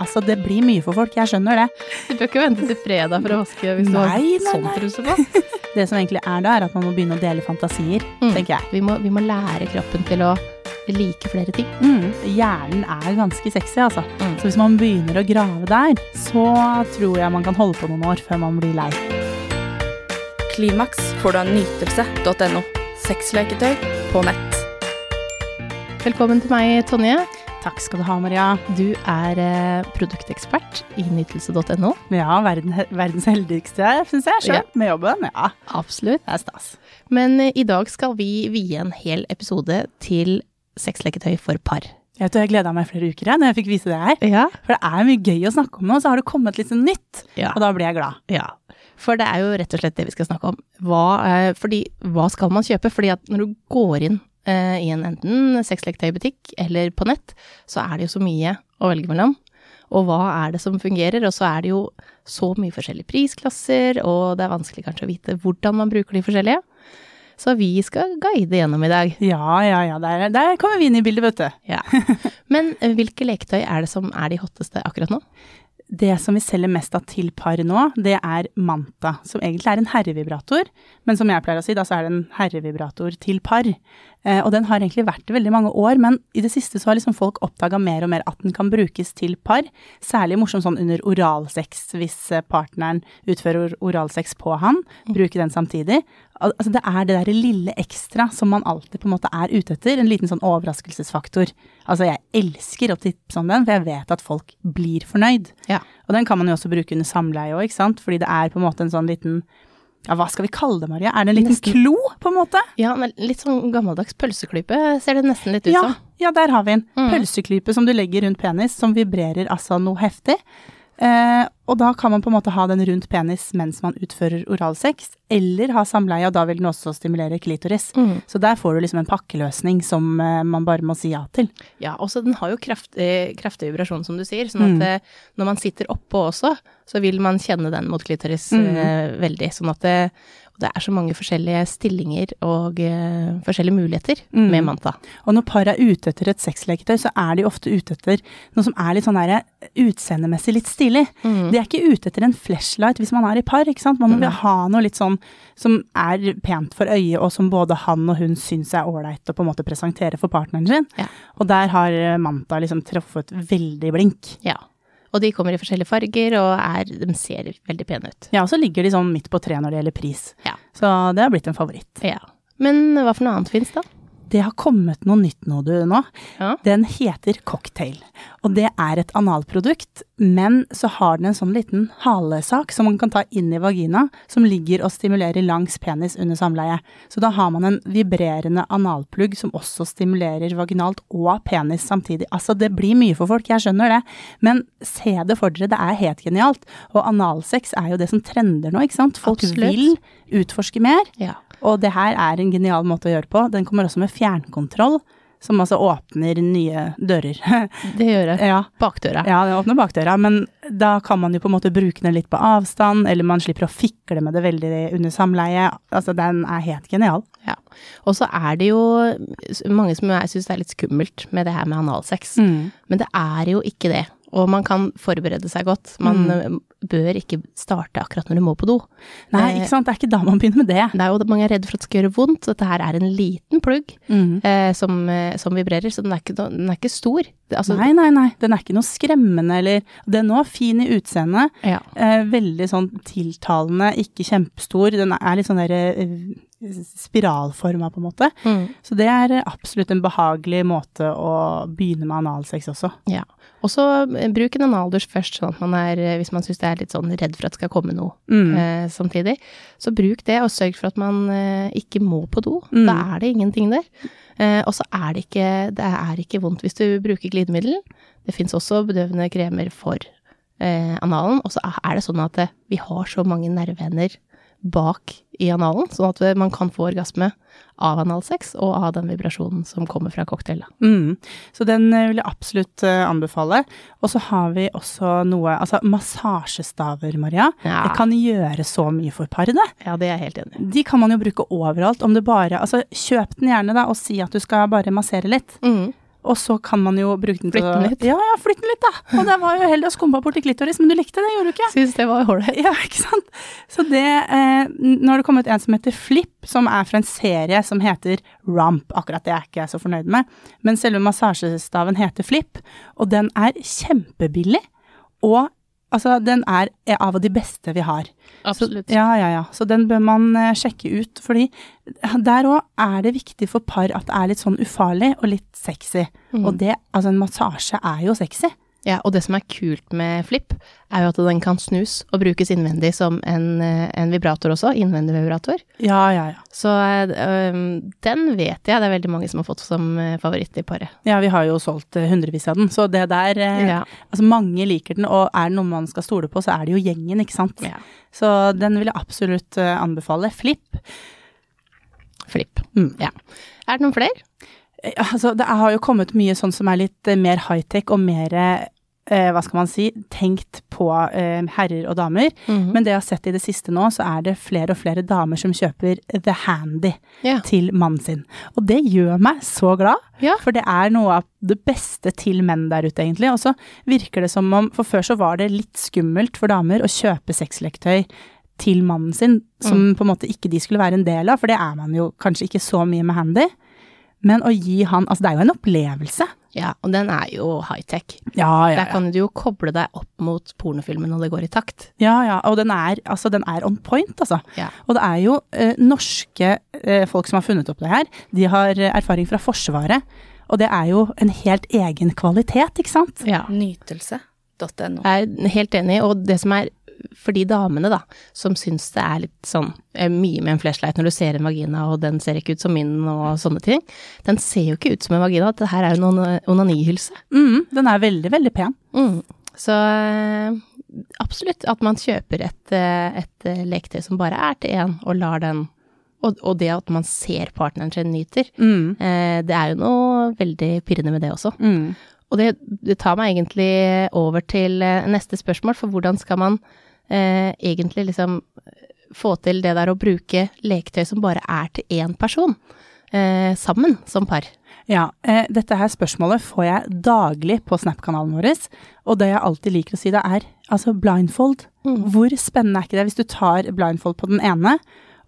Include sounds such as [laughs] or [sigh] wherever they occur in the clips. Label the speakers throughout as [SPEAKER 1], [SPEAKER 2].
[SPEAKER 1] Altså, det blir mye for folk, jeg skjønner det.
[SPEAKER 2] Du bør ikke vente til fredag for å vaske hvis du
[SPEAKER 1] Nei,
[SPEAKER 2] har
[SPEAKER 1] nei,
[SPEAKER 2] sånn truse på. [laughs]
[SPEAKER 1] Det som egentlig er da, er at man må begynne å dele fantasier,
[SPEAKER 2] Mm.
[SPEAKER 1] tenker jeg.
[SPEAKER 2] Vi må, vi må lære kroppen til å like flere ting.
[SPEAKER 1] Mm. Hjernen er ganske sexy, altså.
[SPEAKER 2] Mm.
[SPEAKER 1] Så hvis man begynner å grave der, så tror jeg man kan holde på noen år før man blir lei.
[SPEAKER 3] Klimaks får du av nytelse.no. Sexleketøy på nett.
[SPEAKER 2] Velkommen til meg, Tonje.
[SPEAKER 1] Takk skal du ha, Maria.
[SPEAKER 2] Du er eh, produktekspert i nytelse.no.
[SPEAKER 1] Ja, verden, verdens heldigste, syns jeg sjøl,
[SPEAKER 2] Ja.
[SPEAKER 1] med jobben. Ja,
[SPEAKER 2] Absolutt.
[SPEAKER 1] det er stas.
[SPEAKER 2] Men eh, i dag skal vi vie en hel episode til sexleketøy for par.
[SPEAKER 1] Jeg vet jeg gleda meg flere uker jeg, når jeg fikk vise det her.
[SPEAKER 2] Ja.
[SPEAKER 1] For det er mye gøy å snakke om nå, så har det kommet litt sånn nytt.
[SPEAKER 2] Ja.
[SPEAKER 1] Og da blir jeg glad.
[SPEAKER 2] Ja, for det er jo rett og slett det vi skal snakke om. Hva, eh, fordi, hva skal man kjøpe? Fordi at når du går inn i en enten sexleketøybutikk eller på nett, så er det jo så mye å velge mellom. Og hva er det som fungerer? Og så er det jo så mye forskjellige prisklasser, og det er vanskelig kanskje å vite hvordan man bruker de forskjellige. Så vi skal guide gjennom i dag.
[SPEAKER 1] Ja, ja, ja. Der, der kommer vi inn i bildet, vet du.
[SPEAKER 2] Ja. Men eh, hvilke leketøy er det som er de hotteste akkurat nå?
[SPEAKER 1] Det som vi selger mest av til par nå, det er Manta, som egentlig er en herrevibrator. Men som jeg pleier å si, da så er det en herrevibrator til par. Eh, og den har egentlig vært det veldig mange år, men i det siste så har liksom folk oppdaga mer og mer at den kan brukes til par. Særlig morsomt sånn under oralsex, hvis eh, partneren utfører oralsex på han. Bruke den samtidig. Al altså det er det derre lille ekstra som man alltid på en måte er ute etter. En liten sånn overraskelsesfaktor. Altså jeg elsker å tipse om den, for jeg vet at folk blir fornøyd.
[SPEAKER 2] Ja.
[SPEAKER 1] Og den kan man jo også bruke under samleie òg, ikke sant. Fordi det er på en måte en sånn liten ja, hva skal vi kalle det, Maria? Er det en liten
[SPEAKER 2] Nesten.
[SPEAKER 1] klo, på en måte?
[SPEAKER 2] Ja, litt sånn gammeldags pølseklype ser det nesten litt ut
[SPEAKER 1] Ja,
[SPEAKER 2] som.
[SPEAKER 1] ja, der har vi en.
[SPEAKER 2] Mm.
[SPEAKER 1] Pølseklype som du legger rundt penis, som vibrerer altså noe heftig. Eh, og da kan man på en måte ha den rundt penis mens man utfører oralsex, eller ha samleie, og da vil den også stimulere klitoris.
[SPEAKER 2] Mm.
[SPEAKER 1] Så der får du liksom en pakkeløsning som eh, man bare må si ja til.
[SPEAKER 2] Ja, også den har jo kraftig, kraftig vibrasjon, som du sier, sånn at
[SPEAKER 1] Mm.
[SPEAKER 2] eh, når man sitter oppå også, så vil man kjenne den mot klitoris
[SPEAKER 1] Mm.
[SPEAKER 2] eh, veldig. Sånn at det, det er så mange forskjellige stillinger og uh, forskjellige muligheter
[SPEAKER 1] Mm.
[SPEAKER 2] med Manta.
[SPEAKER 1] Og når par er ute etter et sexleketøy, så er de ofte ute etter noe som er litt sånn der, utseendemessig litt stilig.
[SPEAKER 2] Mm.
[SPEAKER 1] De er ikke ute etter en flashlight hvis man er i par, ikke sant. Man må mm. ha noe litt sånn som er pent for øyet, og som både han og hun syns er ålreit å på en måte presentere for partneren sin.
[SPEAKER 2] Ja.
[SPEAKER 1] Og der har eh, Manta liksom truffet veldig blink.
[SPEAKER 2] Ja. Og de kommer i forskjellige farger, og er, de ser veldig pene ut.
[SPEAKER 1] Ja, og så ligger de sånn midt på treet når det gjelder pris.
[SPEAKER 2] Ja.
[SPEAKER 1] Så det har blitt en favoritt.
[SPEAKER 2] Ja. Men hva for noe annet fins da?
[SPEAKER 1] Det har kommet noe nytt nå, du, nå.
[SPEAKER 2] Ja.
[SPEAKER 1] Den heter Cocktail, og det er et analprodukt, men så har den en sånn liten halesak som man kan ta inn i vagina, som ligger og stimulerer langs penis under samleie. Så da har man en vibrerende analplugg som også stimulerer vaginalt og penis samtidig. Altså, det blir mye for folk, jeg skjønner det, men se det for dere, det er helt genialt. Og analsex er jo det som trender nå, ikke sant? Folk
[SPEAKER 2] Absolutt.
[SPEAKER 1] vil utforske mer.
[SPEAKER 2] Ja.
[SPEAKER 1] Og det her er en genial måte å gjøre på. Den kommer også med fjernkontroll, som altså åpner nye dører. [laughs]
[SPEAKER 2] Det gjør det.
[SPEAKER 1] ja,
[SPEAKER 2] Bakdøra.
[SPEAKER 1] ja, det åpner bakdøra, men da kan man jo på en måte bruke den litt på avstand, eller man slipper å fikle med det veldig under samleie. Altså, den er helt genial.
[SPEAKER 2] Ja. Og så er det jo mange som syns det er litt skummelt med det her med analsex.
[SPEAKER 1] Mm.
[SPEAKER 2] Men det er jo ikke det. Og man kan forberede seg godt. Man
[SPEAKER 1] Mm.
[SPEAKER 2] Bør ikke starte akkurat når du må på do.
[SPEAKER 1] Nei,
[SPEAKER 2] Eh,
[SPEAKER 1] ikke sant, det er ikke da man begynner med det.
[SPEAKER 2] Er jo mange er redde for at det skal gjøre vondt. Dette her er en liten plugg
[SPEAKER 1] Mm.
[SPEAKER 2] eh, som, eh, som vibrerer, så den er ikke, den er ikke stor. Altså,
[SPEAKER 1] nei, nei, nei, den er ikke noe skremmende, eller Den er fin i utseendet,
[SPEAKER 2] Ja.
[SPEAKER 1] eh, veldig sånn tiltalende, ikke kjempestor. Den er litt sånn der eh, spiralforma, på en måte.
[SPEAKER 2] Mm.
[SPEAKER 1] Så det er absolutt en behagelig måte å begynne med analsex også.
[SPEAKER 2] ja. Og så eh, bruk en analdusj først, sånn at man er, eh, hvis man syns det er litt sånn redd for at det skal komme noe
[SPEAKER 1] Mm.
[SPEAKER 2] eh, samtidig. Så bruk det, og sørg for at man eh, ikke må på do.
[SPEAKER 1] Mm.
[SPEAKER 2] Da er det ingenting der. Eh, og så er det ikke, det er ikke vondt hvis du bruker glidemiddel. Det fins også bedøvende kremer for eh, analen. Og så er det sånn at vi har så mange nerveender bak i analen, sånn at man kan få orgasme av analsex og av den vibrasjonen som kommer fra cocktailen.
[SPEAKER 1] Mm. Så den eh, vil jeg absolutt eh, anbefale. Og så har vi også noe Altså massasjestaver, Maria.
[SPEAKER 2] Ja.
[SPEAKER 1] Det kan gjøre så mye for par, det.
[SPEAKER 2] Ja, det er jeg helt enig i.
[SPEAKER 1] De kan man jo bruke overalt. Om du bare Altså, kjøp den gjerne, da, og si at du skal bare massere litt.
[SPEAKER 2] Mm.
[SPEAKER 1] Og så kan man jo bruke den til
[SPEAKER 2] Flytte den litt.
[SPEAKER 1] Ja, ja, flytte den litt, da. Og det var jo heldig å skumpa borti klitoris, men du likte det, gjorde du ikke?
[SPEAKER 2] Syns det var ålreit.
[SPEAKER 1] Ja, ikke sant. Så det eh, Nå har det kommet en som heter Flip, som er fra en serie som heter Rump. Akkurat det er ikke jeg så fornøyd med. Men selve massasjestaven heter Flip, og den er kjempebillig. Og altså, den er av de beste vi har.
[SPEAKER 2] Absolutt.
[SPEAKER 1] Så, ja, ja, ja. Så den bør man uh, sjekke ut, fordi der òg er det viktig for par at det er litt sånn ufarlig og litt sexy.
[SPEAKER 2] Mm.
[SPEAKER 1] Og det, altså en massasje er jo sexy.
[SPEAKER 2] Ja, og det som er kult med Flip, er jo at den kan snus og brukes innvendig som en, eh, en vibrator også, innvendig vibrator.
[SPEAKER 1] Ja, ja, ja.
[SPEAKER 2] Så um, den vet jeg det er veldig mange som har fått som eh, favoritt i paret.
[SPEAKER 1] Ja, vi har jo solgt hundrevis av den, så det der
[SPEAKER 2] Ja.
[SPEAKER 1] Altså, mange liker den, og er det noe man skal stole på, så er det jo gjengen, ikke sant.
[SPEAKER 2] Ja.
[SPEAKER 1] Så den vil jeg absolutt anbefale. Flip.
[SPEAKER 2] Flip.
[SPEAKER 1] Mm.
[SPEAKER 2] Ja. Er det noen flere?
[SPEAKER 1] Eh, Altså, det har jo kommet mye sånn som er litt eh, mer high-tech og mer eh, hva skal man si, tenkt på eh, herrer og damer.
[SPEAKER 2] Mhm.
[SPEAKER 1] Men det jeg har sett i det siste nå, så er det flere og flere damer som kjøper The Handy
[SPEAKER 2] yeah.
[SPEAKER 1] til mannen sin. Og det gjør meg så glad,
[SPEAKER 2] yeah.
[SPEAKER 1] for det er noe av det beste til menn der ute, egentlig. Og så virker det som om, for før så var det litt skummelt for damer å kjøpe sexleketøy til mannen sin, som på en måte ikke de skulle være en del av, for det er man jo kanskje ikke så mye med handy. Men å gi han Altså, det er jo en opplevelse.
[SPEAKER 2] ja, og den er jo high-tech.
[SPEAKER 1] Ja, ja, ja.
[SPEAKER 2] Der kan du jo koble deg opp mot pornofilmen når det går i takt.
[SPEAKER 1] ja, ja. Og den er, altså, den er on point, altså.
[SPEAKER 2] Ja.
[SPEAKER 1] Og det er jo eh, norske eh, folk som har funnet opp det her. De har eh, erfaring fra Forsvaret. Og det er jo en helt egen kvalitet, ikke sant?
[SPEAKER 2] Ja.
[SPEAKER 3] Nytelse.no.
[SPEAKER 2] Jeg er helt enig, og det som er for de damene da, som syns det er litt sånn eh, mye med en flashlight når du ser en vagina og den ser ikke ut som min og sånne ting, den ser jo ikke ut som en vagina, det her er jo en onanihylse.
[SPEAKER 1] Mm, den er veldig, veldig pen.
[SPEAKER 2] Mm. Så eh, absolutt at man kjøper et, eh, et leketøy som bare er til én, og lar den og, og det at man ser partneren sin nyter,
[SPEAKER 1] Mm,
[SPEAKER 2] eh, det er jo noe veldig pirrende med det også.
[SPEAKER 1] mm.
[SPEAKER 2] Og det, det tar meg egentlig over til neste spørsmål, for hvordan skal man eh, egentlig liksom få til det der å bruke leketøy som bare er til én person, eh, sammen som par?
[SPEAKER 1] Ja, eh, dette her spørsmålet får jeg daglig på Snap-kanalen vår, og det jeg alltid liker å si det er, altså blindfold.
[SPEAKER 2] Mm.
[SPEAKER 1] Hvor spennende er ikke det hvis du tar blindfold på den ene,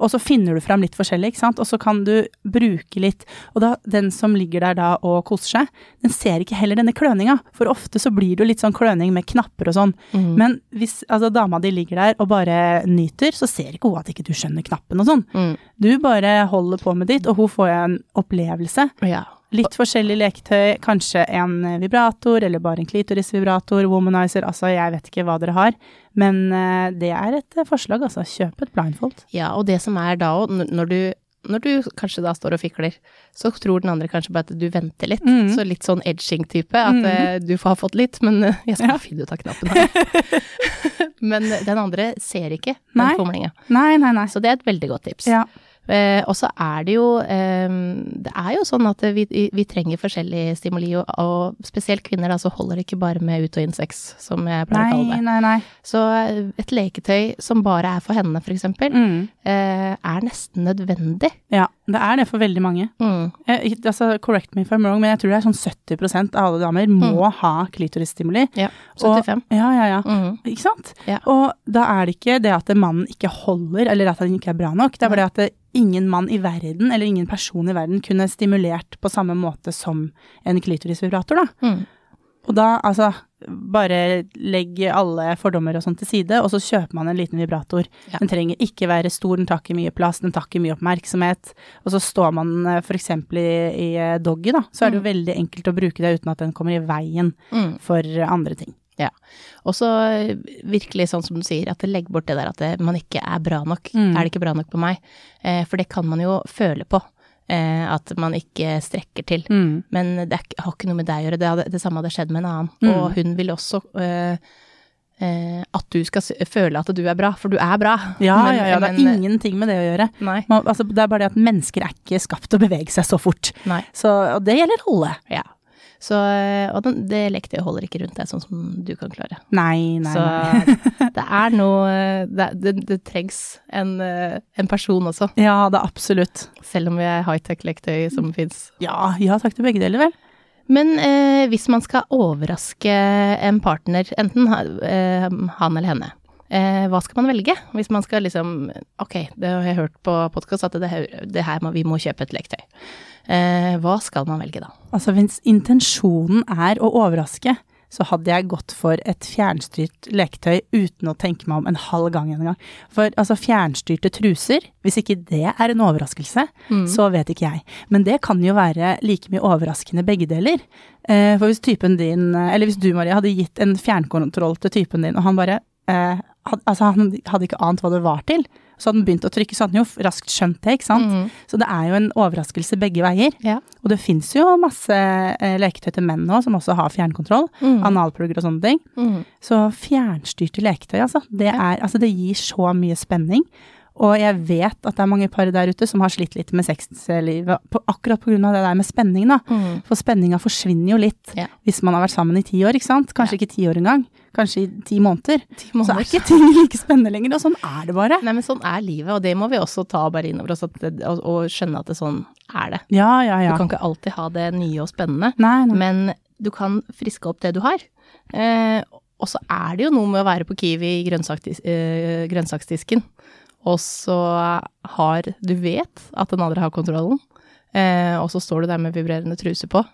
[SPEAKER 1] og så finner du fram litt forskjellig, ikke sant, og så kan du bruke litt, og da, den som ligger der da og koser seg, den ser ikke heller denne kløninga, for ofte så blir det jo litt sånn kløning med knapper og sånn,
[SPEAKER 2] Mm.
[SPEAKER 1] men hvis altså, dama di ligger der og bare nyter, så ser ikke hun at ikke du skjønner knappen og sånn.
[SPEAKER 2] Mm.
[SPEAKER 1] Du bare holder på med ditt, og hun får en opplevelse.
[SPEAKER 2] Ja.
[SPEAKER 1] Litt forskjellig leketøy, kanskje en vibrator, eller bare en klitorisvibrator, womanizer, altså jeg vet ikke hva dere har. Men eh, det er et eh, forslag, altså. Kjøp et blindfold.
[SPEAKER 2] ja, og det som er da òg, når du når du kanskje da står og fikler, så tror den andre kanskje bare at du venter litt.
[SPEAKER 1] Mm.
[SPEAKER 2] Så litt sånn edging-type, at
[SPEAKER 1] mm.
[SPEAKER 2] eh, du har fått litt, men eh, jeg skal
[SPEAKER 1] Ja.
[SPEAKER 2] finne ut av knappen her. [laughs] men den andre ser ikke den fomlinga.
[SPEAKER 1] Nei, nei, nei.
[SPEAKER 2] Så det er et veldig godt tips.
[SPEAKER 1] Ja.
[SPEAKER 2] Eh, og så er det jo eh, Det er jo sånn at vi, vi trenger forskjellig stimuli, og, og spesielt kvinner, da, så holder det ikke bare med ut- og innsex, som jeg pleier å kalle det.
[SPEAKER 1] nei, nei.
[SPEAKER 2] Så eh, et leketøy som bare er for henne, eksempel,
[SPEAKER 1] Mm.
[SPEAKER 2] eh, er nesten nødvendig.
[SPEAKER 1] Ja, det er det for veldig mange.
[SPEAKER 2] Mm.
[SPEAKER 1] Jeg, altså, correct me if I'm wrong, men jeg tror det er sånn 70% av alle damer må ha klitorisstimuli.
[SPEAKER 2] Ja.
[SPEAKER 1] Og-
[SPEAKER 2] 75.
[SPEAKER 1] Ja, ja, ja.
[SPEAKER 2] Mm.
[SPEAKER 1] Ikke sant?
[SPEAKER 2] Ja.
[SPEAKER 1] Og da er det ikke det at mannen ikke holder, eller at han ikke er bra nok. Det er bare det at det, ingen mann i verden, eller ingen person i verden, kunne stimulert på samme måte som en klitorisvibrator, da.
[SPEAKER 2] Mm.
[SPEAKER 1] Og da, altså, bare legg alle fordommer og sånt til side, og så kjøper man en liten vibrator.
[SPEAKER 2] Ja.
[SPEAKER 1] Den trenger ikke være stor, den tar ikke mye plass, den tar ikke mye oppmerksomhet. Og så står man f.eks. for eksempel i, i eh, doggy, da, så er det jo veldig enkelt å bruke det uten at den kommer i veien
[SPEAKER 2] Mm.
[SPEAKER 1] for eh, andre ting.
[SPEAKER 2] Ja. Og så eh, virkelig sånn som du sier, at det legger bort det der at det, man ikke er bra nok.
[SPEAKER 1] Mm.
[SPEAKER 2] Er det ikke bra nok på meg? Eh, for det kan man jo føle på. Eh, at man ikke strekker til.
[SPEAKER 1] Mm.
[SPEAKER 2] Men det er, har ikke noe med deg å gjøre. Det, hadde, det samme hadde skjedd med en annen.
[SPEAKER 1] Mm.
[SPEAKER 2] Og hun vil også eh, eh, at du skal føle at du er bra, for du er bra.
[SPEAKER 1] Ja,
[SPEAKER 2] Men-
[SPEAKER 1] ja, ja, det
[SPEAKER 2] er
[SPEAKER 1] ingenting med det å gjøre. Man, altså, det er bare det at mennesker er ikke skapt til å bevege seg så fort. Så, og det gjelder alle.
[SPEAKER 2] Ja. Så, eh, og den, det leketøyet holder ikke rundt deg sånn som du kan klare.
[SPEAKER 1] Nei, nei,
[SPEAKER 2] Så
[SPEAKER 1] nei. [laughs]
[SPEAKER 2] det er noe Det, det, det trengs en, eh, en person også,
[SPEAKER 1] Ja, det er absolutt.
[SPEAKER 2] selv om vi er high-tech-leketøy som fins.
[SPEAKER 1] Ja, ja takk til begge deler, vel.
[SPEAKER 2] Men eh, hvis man skal overraske en partner, enten eh, han eller henne, eh, hva skal man velge? Hvis man skal liksom Ok, det har jeg hørt på podkast at det, det her må, vi må kjøpe et leketøy. Eh, hva skal man velge da?
[SPEAKER 1] Altså hvis intensjonen er å overraske, så hadde jeg gått for et fjernstyrt leketøy uten å tenke meg om en halv gang en gang. For altså fjernstyrte truser, hvis ikke det er en overraskelse,
[SPEAKER 2] Mm.
[SPEAKER 1] så vet ikke jeg. Men det kan jo være like mye overraskende begge deler. Eh, for hvis typen din, eller hvis du Maria, hadde gitt en fjernkontroll til typen din, og han bare eh, had, Altså han hadde ikke ant hva det var til, så hadde han begynt å trykke, så hadde han jo raskt skjønt det, ikke sant.
[SPEAKER 2] Mm.
[SPEAKER 1] Så det er jo en overraskelse begge veier.
[SPEAKER 2] Ja.
[SPEAKER 1] Og det fins jo masse eh, leketøy til menn nå som også har fjernkontroll.
[SPEAKER 2] Mm.
[SPEAKER 1] Analplugger og sånne ting.
[SPEAKER 2] Mm.
[SPEAKER 1] Så fjernstyrte leketøy, altså. Det, er, altså, det gir så mye spenning. Og jeg vet at det er mange par der ute som har slitt litt med sexlivet på, akkurat pga. det der med spenning, da.
[SPEAKER 2] Mm.
[SPEAKER 1] For spenninga forsvinner jo litt
[SPEAKER 2] Ja.
[SPEAKER 1] hvis man har vært sammen i ti år, ikke sant. Kanskje ikke ti år engang. Kanskje i ti måneder.
[SPEAKER 2] Ti
[SPEAKER 1] Så er ikke ting like spennende lenger, og sånn er det bare.
[SPEAKER 2] Nei, men sånn er livet, og det må vi også ta bare innover oss, det, og, og skjønne at det sånn er det.
[SPEAKER 1] Ja, ja, ja.
[SPEAKER 2] Du kan ikke alltid ha det nye og spennende,
[SPEAKER 1] Nei, nei.
[SPEAKER 2] men du kan friske opp det du har. Eh, og så er det jo noe med å være på Kiwi i grønnsaksdis, eh, grønnsaksdisken, og så har Du vet at den andre har kontrollen, eh, og så står du der med vibrerende truse på,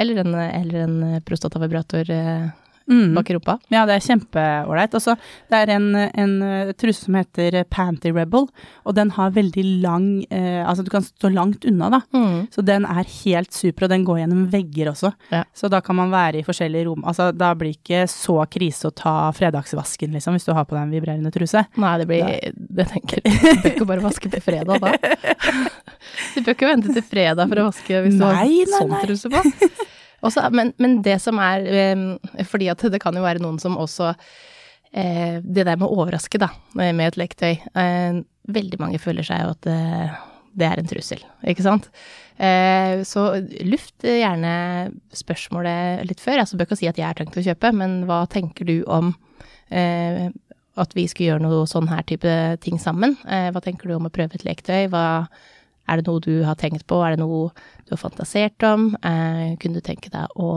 [SPEAKER 2] eller en, eller en prostatavibrator eh,
[SPEAKER 1] Mm.
[SPEAKER 2] bak i rumpa.
[SPEAKER 1] Ja, det er kjempeålreit. Altså, det er en, en eh, truse som heter Panty Rebel, og den har veldig lang eh, Altså, du kan stå langt unna, da.
[SPEAKER 2] Mm.
[SPEAKER 1] Så den er helt super, og den går gjennom vegger også.
[SPEAKER 2] Ja.
[SPEAKER 1] Så da kan man være i forskjellige rom. Altså, da blir ikke så krise å ta fredagsvasken, liksom, hvis du har på deg en vibrerende truse.
[SPEAKER 2] Nei, det blir Det tenker jeg. Du bør ikke bare vaske på fredag da. [laughs] Du bør ikke vente til fredag for å vaske hvis du
[SPEAKER 1] Nei,
[SPEAKER 2] har
[SPEAKER 1] nei,
[SPEAKER 2] sånn
[SPEAKER 1] nei.
[SPEAKER 2] truse på. Også, men, men det som er Fordi at det kan jo være noen som også eh, Det der med å overraske, da, med et leketøy. Eh, veldig mange føler seg jo at det, er en trussel, ikke sant. Eh, så luft gjerne spørsmålet litt før. Altså, bør ikke si at jeg har tenkt å kjøpe, men hva tenker du om eh, at vi skulle gjøre noe sånn her type ting sammen? Eh, hva tenker du om å prøve et leketøy? Hva, er det noe du har tenkt på? Er det noe du har fantasert om? Eh, kunne du tenke deg å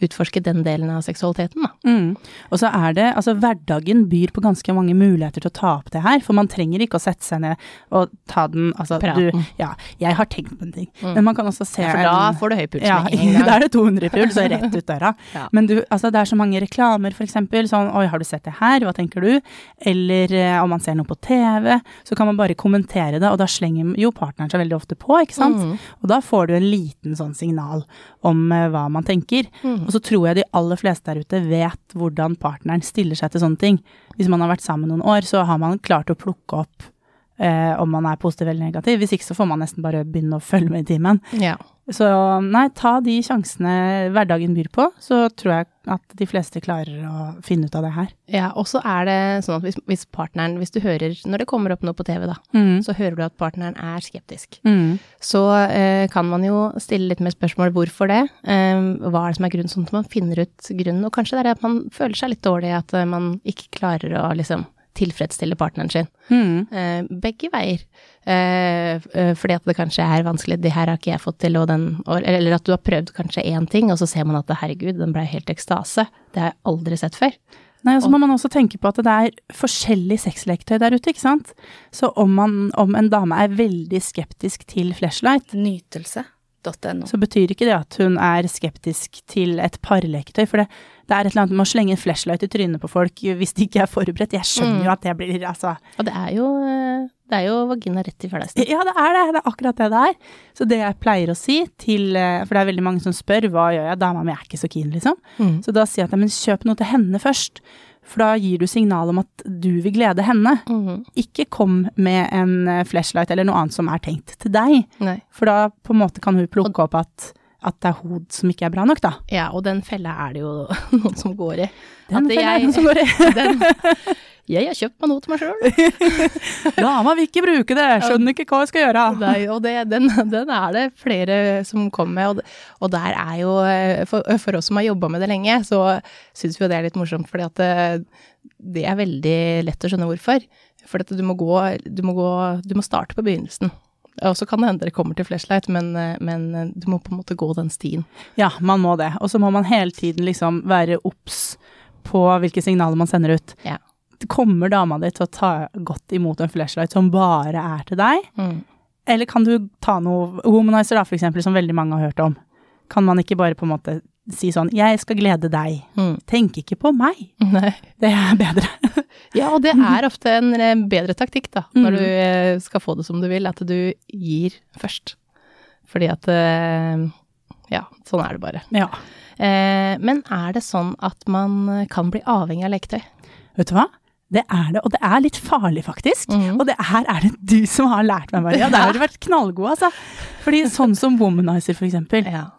[SPEAKER 2] utforske den delen av seksualiteten, da?
[SPEAKER 1] Mm. Og så er det, altså hverdagen byr på ganske mange muligheter til å ta opp det her, for man trenger ikke å sette seg ned og ta den, altså
[SPEAKER 2] Praten.
[SPEAKER 1] du, ja, jeg har tenkt på en ting,
[SPEAKER 2] Mm.
[SPEAKER 1] men man kan også se
[SPEAKER 2] Ja, for da
[SPEAKER 1] en-
[SPEAKER 2] får du høy puls
[SPEAKER 1] ja,
[SPEAKER 2] med en [laughs]
[SPEAKER 1] da er det 200 puls, og rett ut døra. [laughs]
[SPEAKER 2] Ja.
[SPEAKER 1] Men du, altså det er så mange reklamer, for eksempel, sånn, oi, har du sett det her, hva tenker du? Eller eh, om man ser noe på TV, så kan man bare kommentere det, og da slenger jo partneren seg veldig ofte på, ikke sant?
[SPEAKER 2] Mm.
[SPEAKER 1] Og da får du en liten sånn signal om eh, hva man tenker.
[SPEAKER 2] Mm.
[SPEAKER 1] Og så tror jeg de aller fleste der ute vet hvordan partneren stiller seg til sånne ting. Hvis man har vært sammen noen år, så har man klart å plukke opp eh, om man er positiv eller negativ. Hvis ikke så får man nesten bare begynne å følge med i timen.
[SPEAKER 2] Ja.
[SPEAKER 1] Så nei, ta de sjansene hverdagen byr på, så tror jeg at de fleste klarer å finne ut av det her.
[SPEAKER 2] ja, og så er det sånn at hvis, hvis partneren, hvis du hører, når det kommer opp noe på TV da,
[SPEAKER 1] Mm.
[SPEAKER 2] så hører du at partneren er skeptisk.
[SPEAKER 1] Mm.
[SPEAKER 2] Så eh, kan man jo stille litt mer spørsmål hvorfor det. Eh, hva er det som er grunnen, sånn at man finner ut grunnen. Og kanskje det er at man føler seg litt dårlig, at eh, man ikke klarer å liksom tilfredsstille partneren sin.
[SPEAKER 1] Mm.
[SPEAKER 2] Eh, begge veier. Eh, eh, fordi at det kanskje er vanskelig, det her har ikke jeg fått til, og den, eller at du har prøvd kanskje én ting, og så ser man at herregud, den ble helt ekstase. Det har jeg aldri sett før.
[SPEAKER 1] Nei, og så må man også tenke på at det er forskjellig sexleketøy der ute, ikke sant? Så om, man, om en dame er veldig skeptisk til flashlight,
[SPEAKER 3] Nytelse.no.
[SPEAKER 1] så betyr ikke det at hun er skeptisk til et parleketøy. For det, det er et eller annet med å slenge en flashlight i trynet på folk hvis de ikke er forberedt. Jeg skjønner
[SPEAKER 2] Mm.
[SPEAKER 1] jo at det blir altså
[SPEAKER 2] Og det er jo, eh, det er jo vagina rett i fleisen.
[SPEAKER 1] Ja, det er det. Det er akkurat det det er. Så det jeg pleier å si til eh, For det er veldig mange som spør hva gjør jeg, dama mi er ikke så keen, liksom.
[SPEAKER 2] Mm.
[SPEAKER 1] Så da sier jeg at men kjøp noe til henne først. For da gir du signal om at du vil glede henne.
[SPEAKER 2] Mhm.
[SPEAKER 1] Ikke kom med en eh, flashlight eller noe annet som er tenkt til deg.
[SPEAKER 2] Nei.
[SPEAKER 1] For da på en måte kan hun plukke opp at, at det er hod som ikke er bra nok, da.
[SPEAKER 2] Ja, og den fella er det jo [laughs] noen som går i.
[SPEAKER 1] Den fella er
[SPEAKER 2] det
[SPEAKER 1] noen som går i. [laughs]
[SPEAKER 2] Den, jeg har kjøpt meg noe til meg sjøl. [laughs]
[SPEAKER 1] Dama vil ikke bruke det, skjønner ikke hva jeg skal gjøre.
[SPEAKER 2] Nei, Og det, den, den er det flere som kommer med, og, og der er jo eh, for, for oss som har jobba med det lenge, så syns vi jo det er litt morsomt, fordi at det, det er veldig lett å skjønne hvorfor. For at du må gå, du må gå Du må starte på begynnelsen. Og så kan det hende dere kommer til flashlight, men, eh, men eh, du må på en måte gå den stien.
[SPEAKER 1] Ja, man må det. Og så må man hele tiden liksom være obs på hvilke signaler man sender ut.
[SPEAKER 2] Ja.
[SPEAKER 1] Kommer dama di til å ta godt imot en flashlight som bare er til deg?
[SPEAKER 2] Mm.
[SPEAKER 1] Eller kan du ta noe womanizer, da, for eksempel, som veldig mange har hørt om? Kan man ikke bare på en måte si sånn 'jeg skal glede deg',
[SPEAKER 2] Mm.
[SPEAKER 1] tenk ikke på meg.
[SPEAKER 2] Nei.
[SPEAKER 1] Det er bedre. [laughs]
[SPEAKER 2] Ja, og det er ofte en eh, bedre taktikk, da, når
[SPEAKER 1] Mm.
[SPEAKER 2] du eh, skal få det som du vil, at du gir først. Fordi at eh, Ja, sånn er det bare.
[SPEAKER 1] ja.
[SPEAKER 2] Eh, Men er det sånn at man kan bli avhengig av leketøy?
[SPEAKER 1] Vet du hva? Det er det, og det er litt farlig, faktisk.
[SPEAKER 2] Mm.
[SPEAKER 1] Og det her er det du som har lært meg, Maria. [laughs] Der har du vært knallgod, altså. Fordi sånn som womanizer, for eksempel,
[SPEAKER 2] Ja.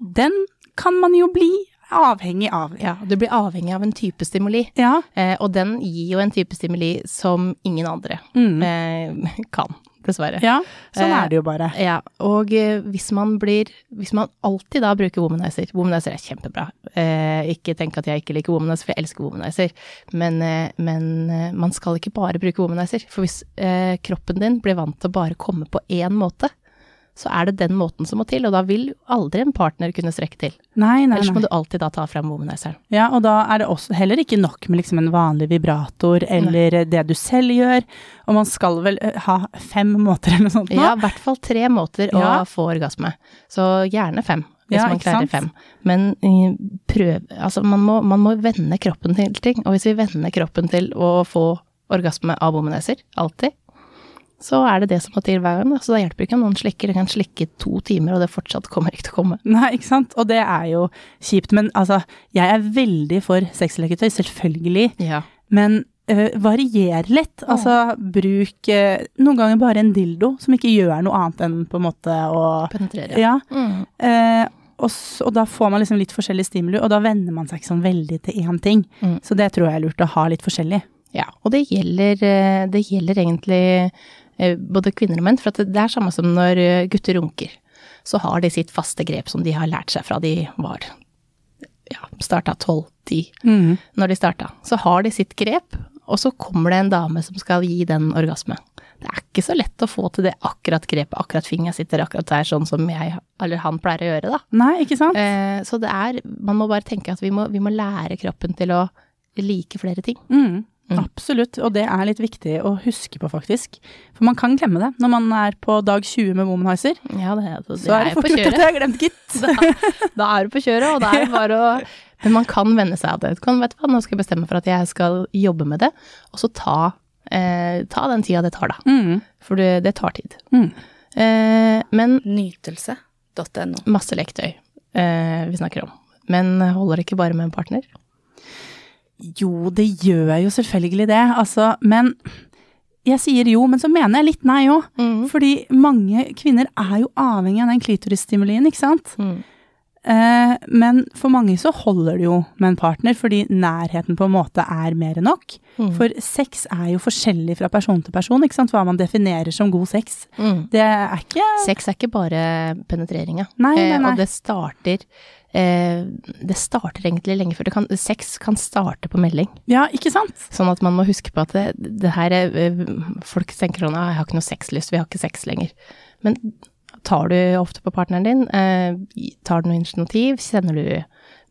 [SPEAKER 1] den kan man jo bli avhengig av.
[SPEAKER 2] ja. Du blir avhengig av en type stimuli,
[SPEAKER 1] Ja.
[SPEAKER 2] eh, og den gir jo en type stimuli som ingen andre
[SPEAKER 1] Mm.
[SPEAKER 2] eh, kan, dessverre.
[SPEAKER 1] Ja, sånn
[SPEAKER 2] Eh,
[SPEAKER 1] er det jo bare.
[SPEAKER 2] Ja, og eh, hvis man blir Hvis man alltid da bruker womanizer Womanizer er kjempebra. Eh, ikke tenk at jeg ikke liker womanizer, for jeg elsker womanizer. Men, eh, men eh, man skal ikke bare bruke womanizer. For hvis eh, kroppen din blir vant til å bare komme på én måte, så er det den måten som må til, og da vil aldri en partner kunne strekke til.
[SPEAKER 1] Nei, nei,
[SPEAKER 2] Ellers må du alltid da ta frem womanizeren.
[SPEAKER 1] Ja, og da er det også heller ikke nok med liksom en vanlig vibrator eller det du selv gjør. Og man skal vel eh, ha fem [laughs] måter eller noe sånt nå?
[SPEAKER 2] Ja, i hvert fall tre måter
[SPEAKER 1] Ja.
[SPEAKER 2] å få orgasme. Så gjerne fem, hvis
[SPEAKER 1] Ja,
[SPEAKER 2] man klarer fem. Men eh, prøv Altså, man må, man må vende kroppen til ting. Og hvis vi vender kroppen til å få orgasme av womanizer, alltid, så er det det som må til hver gang. da. Så da hjelper det ikke om noen slikker. Det kan slikke to timer, og det fortsatt kommer ikke til å komme.
[SPEAKER 1] Nei, ikke sant. Og det er jo kjipt. Men altså, jeg er veldig for sexleketøy, selvfølgelig.
[SPEAKER 2] Ja.
[SPEAKER 1] Men uh, varier litt. Altså, bruk uh, noen ganger bare en dildo som ikke gjør noe annet enn på en måte å
[SPEAKER 2] Penetrere.
[SPEAKER 1] Ja.
[SPEAKER 2] Mm.
[SPEAKER 1] Uh, og, og da får man liksom litt forskjellig stimuli, og da venner man seg ikke sånn veldig til én ting.
[SPEAKER 2] Mm.
[SPEAKER 1] Så det tror jeg er lurt å ha litt forskjellig.
[SPEAKER 2] Ja, og det gjelder, eh, det gjelder egentlig eh, både kvinner og menn, for det er samme som når eh, gutter runker. Så har de sitt faste grep som de har lært seg fra de var ja, starta 12-10.
[SPEAKER 1] Mm.
[SPEAKER 2] Når de starta, så har de sitt grep, og så kommer det en dame som skal gi den orgasme. Det er ikke så lett å få til det akkurat grepet, akkurat fingeren sitter akkurat der, sånn som jeg eller han pleier å gjøre, da.
[SPEAKER 1] Nei, ikke sant?
[SPEAKER 2] Eh, så det er Man må bare tenke at vi må, vi må lære kroppen til å like flere ting.
[SPEAKER 1] Mm.
[SPEAKER 2] Mm.
[SPEAKER 1] Absolutt, og det er litt viktig å huske på, faktisk. For man kan glemme det når man er på dag 20 med Womanizer.
[SPEAKER 2] Ja, det, det,
[SPEAKER 1] Så er det fort gjort at jeg har glemt, gitt. [laughs]
[SPEAKER 2] da, da er du på kjøret, og da er det [laughs] bare å Men man kan venne seg av det. Kan, vet du hva, nå skal jeg bestemme for at jeg skal jobbe med det, og så ta, eh, ta den tida det tar, da.
[SPEAKER 1] Mm.
[SPEAKER 2] For det, det tar tid.
[SPEAKER 1] Mm.
[SPEAKER 2] Eh, men
[SPEAKER 3] Nytelse.no.
[SPEAKER 2] masse lektøy eh, vi snakker om. Men holder det ikke bare med en partner?
[SPEAKER 1] Jo, det gjør jeg jo selvfølgelig det, altså, men jeg sier jo, men så mener jeg litt nei òg.
[SPEAKER 2] Mm.
[SPEAKER 1] Fordi mange kvinner er jo avhengig av den klitorisstimulien, ikke sant?
[SPEAKER 2] Mm.
[SPEAKER 1] Eh, men for mange så holder det jo med en partner, fordi nærheten på en måte er mer enn nok.
[SPEAKER 2] Mm.
[SPEAKER 1] For sex er jo forskjellig fra person til person, ikke sant? Hva man definerer som god sex.
[SPEAKER 2] Mm.
[SPEAKER 1] Det er ikke
[SPEAKER 2] Sex er ikke bare penetrering, ja.
[SPEAKER 1] Nei, nei,
[SPEAKER 2] Eh,
[SPEAKER 1] nei.
[SPEAKER 2] og det starter eh, Det starter egentlig lenge før. Det kan, sex kan starte på melding.
[SPEAKER 1] Ja, ikke sant?
[SPEAKER 2] Sånn at man må huske på at det, det her er eh, Folk tenker sånn «Ah, 'jeg har ikke noe sexlyst, vi har ikke sex lenger'. Men tar du ofte på partneren din? Eh, tar du noe initiativ? Sender du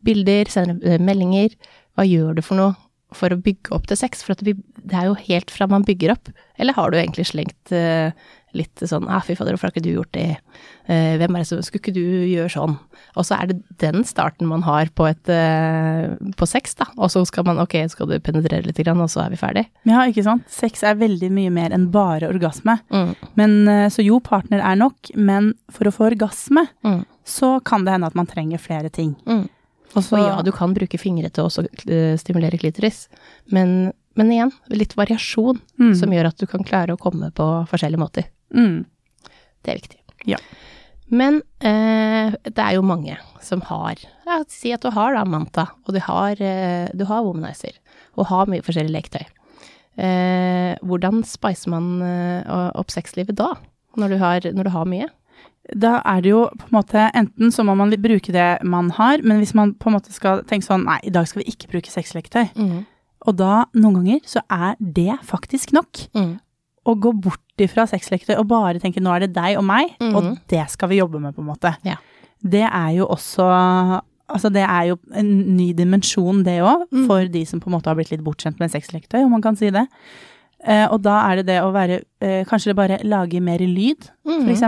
[SPEAKER 2] bilder? Sender du eh, meldinger? Hva gjør du for noe for å bygge opp til sex? For at vi, det er jo helt fra man bygger opp. Eller har du egentlig slengt eh, litt sånn 'ah, fy fader, hvorfor har ikke du gjort det'? Eh, hvem er det som Skulle ikke du gjøre sånn? Og så er det den starten man har på et eh, på sex, da. Og så skal man ok, skal du penetrere litt, grann, og så er vi ferdig.
[SPEAKER 1] Ja, ikke sant? Sex er veldig mye mer enn bare orgasme.
[SPEAKER 2] Mm.
[SPEAKER 1] Men eh, Så jo, partner er nok, men for å få orgasme,
[SPEAKER 2] Mm.
[SPEAKER 1] så kan det hende at man trenger flere ting.
[SPEAKER 2] Mm.
[SPEAKER 1] Også,
[SPEAKER 2] Og ja, du kan bruke fingre til å eh, stimulere klitoris, men, men igjen, litt variasjon
[SPEAKER 1] mm,
[SPEAKER 2] som gjør at du kan klare å komme på forskjellige måter.
[SPEAKER 1] Mm,
[SPEAKER 2] Det er viktig.
[SPEAKER 1] Ja.
[SPEAKER 2] Men eh, det er jo mange som har ja, Si at du har da Manta, og du har, eh, du har Womanizer, og har mye forskjellig leketøy. Eh, hvordan spicer man eh, opp sexlivet da, når du har, når du har mye?
[SPEAKER 1] Da er det jo på en måte Enten så må man bruke det man har, men hvis man på en måte skal tenke sånn Nei, i dag skal vi ikke bruke sexleketøy.
[SPEAKER 2] Mm.
[SPEAKER 1] Og da, noen ganger, så er det faktisk nok.
[SPEAKER 2] Mm.
[SPEAKER 1] Å gå bort ifra sexleketøy og bare tenker nå er det deg og meg,
[SPEAKER 2] Mhm.
[SPEAKER 1] og det skal vi jobbe med, på en måte.
[SPEAKER 2] Ja.
[SPEAKER 1] Det er jo også Altså det er jo en ny dimensjon, det òg,
[SPEAKER 2] Mm.
[SPEAKER 1] for de som på en måte har blitt litt bortskjemt med sexleketøy, om man kan si det. Uh, og da er det det å være uh, Kanskje det bare lage mer lyd, for f.eks.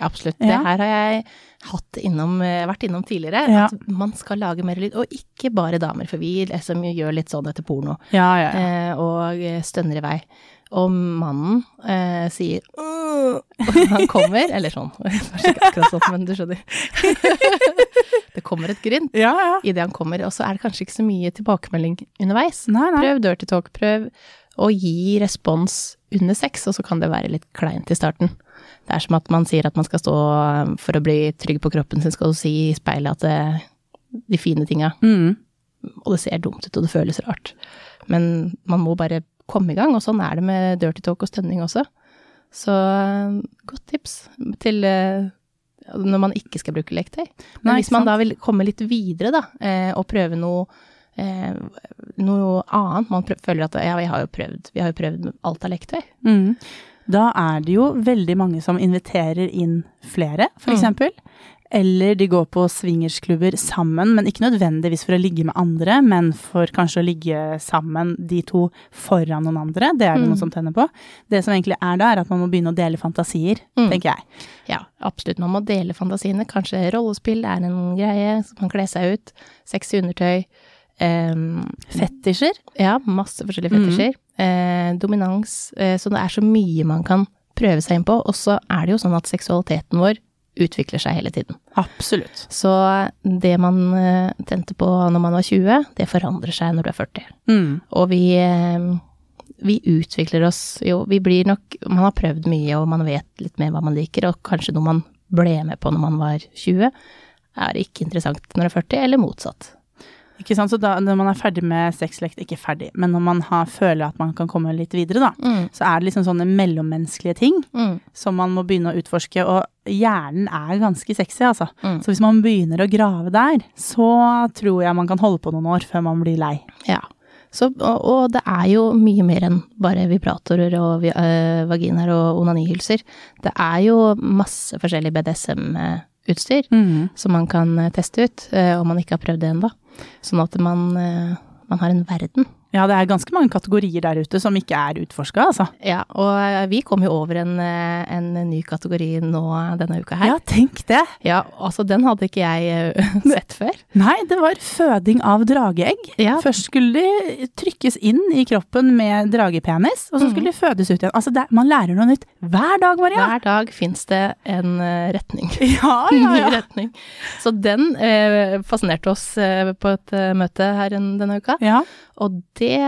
[SPEAKER 2] Absolutt.
[SPEAKER 1] Ja.
[SPEAKER 2] Det her har jeg hatt innom, eh, vært innom tidligere.
[SPEAKER 1] Ja.
[SPEAKER 2] At man skal lage mer lyd. Og ikke bare damer, for vi liksom gjør litt sånn etter porno.
[SPEAKER 1] Ja, ja, ja.
[SPEAKER 2] eh, og stønner i vei. Og mannen eh, sier «Åh!» [laughs] han kommer, eller sånn, [laughs] akkurat sånn, men du skjønner. [laughs] det kommer et grynt
[SPEAKER 1] ja, ja.
[SPEAKER 2] idet han kommer, og så er det kanskje ikke så mye tilbakemelding underveis.
[SPEAKER 1] Nei, nei.
[SPEAKER 2] Prøv dirty talk, prøv å gi respons under sex, og så kan det være litt kleint i starten. Det er som at man sier at man skal stå for å bli trygg på kroppen sin, skal du si i speilet at det, de fine tinga
[SPEAKER 1] Mm.
[SPEAKER 2] og det ser dumt ut, og det føles rart. Men man må bare komme i gang, og sånn er det med dirty talk og stønning også. Så eh, godt tips til eh, når man ikke skal bruke leketøy. Men
[SPEAKER 1] Nei,
[SPEAKER 2] hvis man da vil komme litt videre, da, eh, og prøve noe eh, noe annet, man føler at ja, vi har jo prøvd, vi har jo prøvd alt av leketøy.
[SPEAKER 1] Mm. Da er det jo veldig mange som inviterer inn flere, for
[SPEAKER 2] Mm.
[SPEAKER 1] Eller de går på swingersklubber sammen, men ikke nødvendigvis for å ligge med andre, men for kanskje å ligge sammen de to foran noen andre. Det er det
[SPEAKER 2] Mm.
[SPEAKER 1] noen som tenner på. Det som egentlig er da, er at man må begynne å dele fantasier,
[SPEAKER 2] Mm.
[SPEAKER 1] tenker jeg.
[SPEAKER 2] Ja, absolutt. Man må dele fantasiene. Kanskje rollespill er en greie, så man kler seg ut. Sexy undertøy. Um,
[SPEAKER 1] Fetisjer.
[SPEAKER 2] Ja, masse forskjellige
[SPEAKER 1] Mm.
[SPEAKER 2] fetisjer. Eh, dominans. Eh, så det er så mye man kan prøve seg inn på. Og så er det jo sånn at seksualiteten vår utvikler seg hele tiden.
[SPEAKER 1] Absolutt.
[SPEAKER 2] Så det man eh, tente på når man var 20, det forandrer seg når du er 40.
[SPEAKER 1] Mm.
[SPEAKER 2] Og vi, eh, vi utvikler oss jo, vi blir nok Man har prøvd mye, og man vet litt mer hva man liker, og kanskje noe man ble med på når man var 20, er ikke interessant når man er 40, eller motsatt.
[SPEAKER 1] Ikke sant, så da, når man er ferdig med sexlekt, ikke ferdig, men når man har, føler at man kan komme litt videre, da,
[SPEAKER 2] Mm.
[SPEAKER 1] så er det liksom sånne mellommenneskelige ting
[SPEAKER 2] Mm.
[SPEAKER 1] som man må begynne å utforske, og hjernen er ganske sexy, altså.
[SPEAKER 2] Mm.
[SPEAKER 1] Så hvis man begynner å grave der, så tror jeg man kan holde på noen år før man blir lei.
[SPEAKER 2] Ja. Så, og, og det er jo mye mer enn bare vibratorer og øh, vaginaer og onanihylser. Det er jo masse forskjellig BDSM-utstyr som man kan øh, teste ut, øh, om man ikke har prøvd det ennå. Sånn at man, øh, man har en verden.
[SPEAKER 1] Ja, det er ganske mange kategorier der ute som ikke er utforska, altså.
[SPEAKER 2] Ja, og øh, vi kom jo over en, øh, en ny kategori nå denne uka her.
[SPEAKER 1] Ja, tenk det!
[SPEAKER 2] Ja, altså den hadde ikke jeg øh, [laughs] sett før.
[SPEAKER 1] Nei, det var føding av drageegg.
[SPEAKER 2] Ja.
[SPEAKER 1] Først skulle de trykkes inn i kroppen med dragepenis, og så skulle de fødes ut igjen. Altså, det, man lærer noe nytt hver dag, Maria.
[SPEAKER 2] Hver dag fins det en retning. [laughs]
[SPEAKER 1] Ja,
[SPEAKER 2] ja,
[SPEAKER 1] ja, ja.
[SPEAKER 2] retning. Så den eh, fascinerte oss eh, på et eh, møte her denne uka.
[SPEAKER 1] ja.
[SPEAKER 2] Og det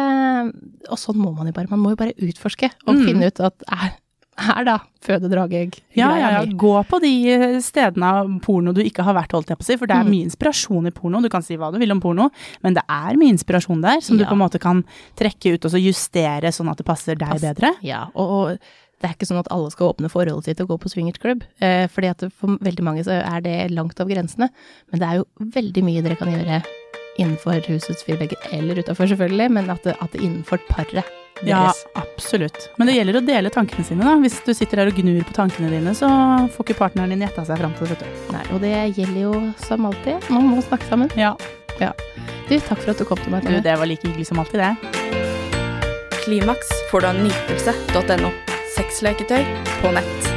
[SPEAKER 2] Og sånn må man jo bare. Man må jo bare utforske og
[SPEAKER 1] Mm.
[SPEAKER 2] finne ut at er, her, da føde drageegg
[SPEAKER 1] Ja, ja, ja. Gå på de eh, stedene av porno du ikke har vært, holdt jeg på å si, for det er
[SPEAKER 2] Mm.
[SPEAKER 1] mye inspirasjon i porno. Du kan si hva du vil om porno, men det er mye inspirasjon der som du på en måte kan trekke ut og så justere sånn at det passer deg
[SPEAKER 2] Pass-
[SPEAKER 1] bedre.
[SPEAKER 2] Ja, og, og det er ikke sånn at alle skal åpne forholdet sitt og gå på swingersklubb. Eh, fordi at for veldig mange så er det langt av grensene. Men det er jo veldig mye dere kan gjøre innenfor husets fire vegger, eller utafor selvfølgelig, men at det, at det innenfor paret
[SPEAKER 1] Ja, absolutt. Men det gjelder å dele tankene sine, da. Hvis du sitter der og gnur på tankene dine, så får ikke partneren din gjetta seg fram til det.
[SPEAKER 2] Nei, og det gjelder jo som alltid. Man må snakke sammen.
[SPEAKER 1] Ja.
[SPEAKER 2] Du, takk for at du kom til meg.
[SPEAKER 1] Du, det var like hyggelig som alltid, det.
[SPEAKER 3] Klimaks får du av nytelse.no. Sexleketøy på nett.